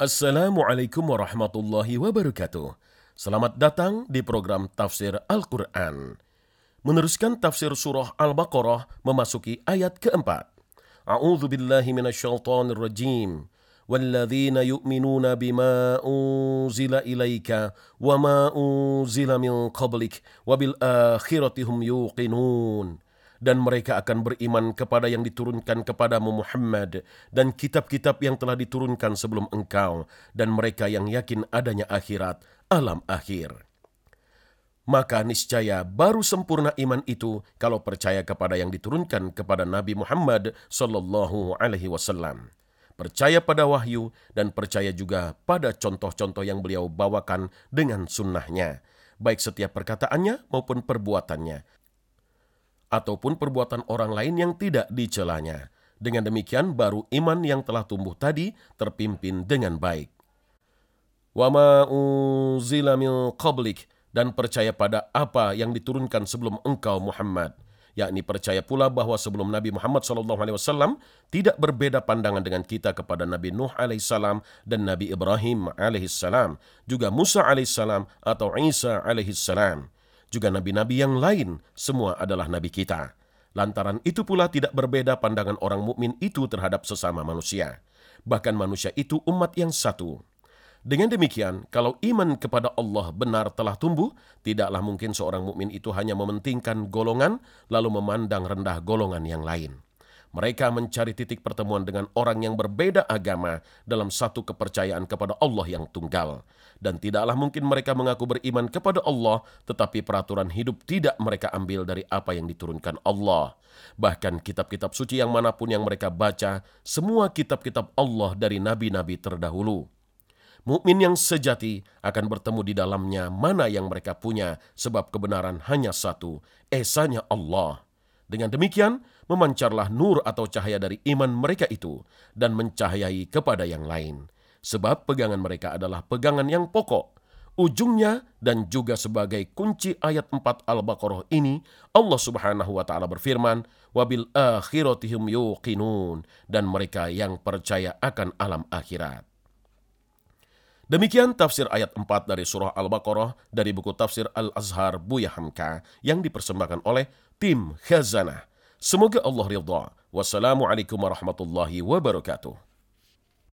Assalamualaikum warahmatullahi wabarakatuh. Selamat datang di program Tafsir Al-Quran. Meneruskan tafsir surah Al-Baqarah memasuki ayat keempat. A'udzu billahi minasyaitonir rajim. والذين يؤمنون بما أنزل إليك وما أنزل من قبلك وبالآخرة هم يوقنون dan mereka akan beriman kepada yang diturunkan kepadamu Muhammad dan kitab-kitab yang telah diturunkan sebelum engkau dan mereka yang yakin adanya akhirat alam akhir. Maka niscaya baru sempurna iman itu kalau percaya kepada yang diturunkan kepada Nabi Muhammad sallallahu alaihi wasallam. Percaya pada wahyu dan percaya juga pada contoh-contoh yang beliau bawakan dengan sunnahnya, baik setiap perkataannya maupun perbuatannya, ataupun perbuatan orang lain yang tidak dicelanya. Dengan demikian baru iman yang telah tumbuh tadi terpimpin dengan baik. Wama qablik dan percaya pada apa yang diturunkan sebelum engkau Muhammad yakni percaya pula bahwa sebelum Nabi Muhammad SAW tidak berbeda pandangan dengan kita kepada Nabi Nuh alaihissalam dan Nabi Ibrahim alaihissalam, juga Musa alaihissalam atau Isa alaihissalam juga nabi-nabi yang lain, semua adalah nabi kita. Lantaran itu pula tidak berbeda pandangan orang mukmin itu terhadap sesama manusia. Bahkan manusia itu umat yang satu. Dengan demikian, kalau iman kepada Allah benar telah tumbuh, tidaklah mungkin seorang mukmin itu hanya mementingkan golongan lalu memandang rendah golongan yang lain. Mereka mencari titik pertemuan dengan orang yang berbeda agama dalam satu kepercayaan kepada Allah yang tunggal. Dan tidaklah mungkin mereka mengaku beriman kepada Allah, tetapi peraturan hidup tidak mereka ambil dari apa yang diturunkan Allah. Bahkan kitab-kitab suci yang mana pun yang mereka baca, semua kitab-kitab Allah dari nabi-nabi terdahulu. Mukmin yang sejati akan bertemu di dalamnya mana yang mereka punya, sebab kebenaran hanya satu, esanya Allah. Dengan demikian, memancarlah nur atau cahaya dari iman mereka itu dan mencahayai kepada yang lain. Sebab pegangan mereka adalah pegangan yang pokok. Ujungnya dan juga sebagai kunci ayat 4 Al-Baqarah ini, Allah Subhanahu wa taala berfirman, "Wabil akhiratihim yuqinun" dan mereka yang percaya akan alam akhirat. Demikian tafsir ayat 4 dari surah Al-Baqarah dari buku tafsir Al-Azhar Buya Hamka yang dipersembahkan oleh tim Khazanah. Semoga Allah ridha. Wassalamualaikum warahmatullahi wabarakatuh.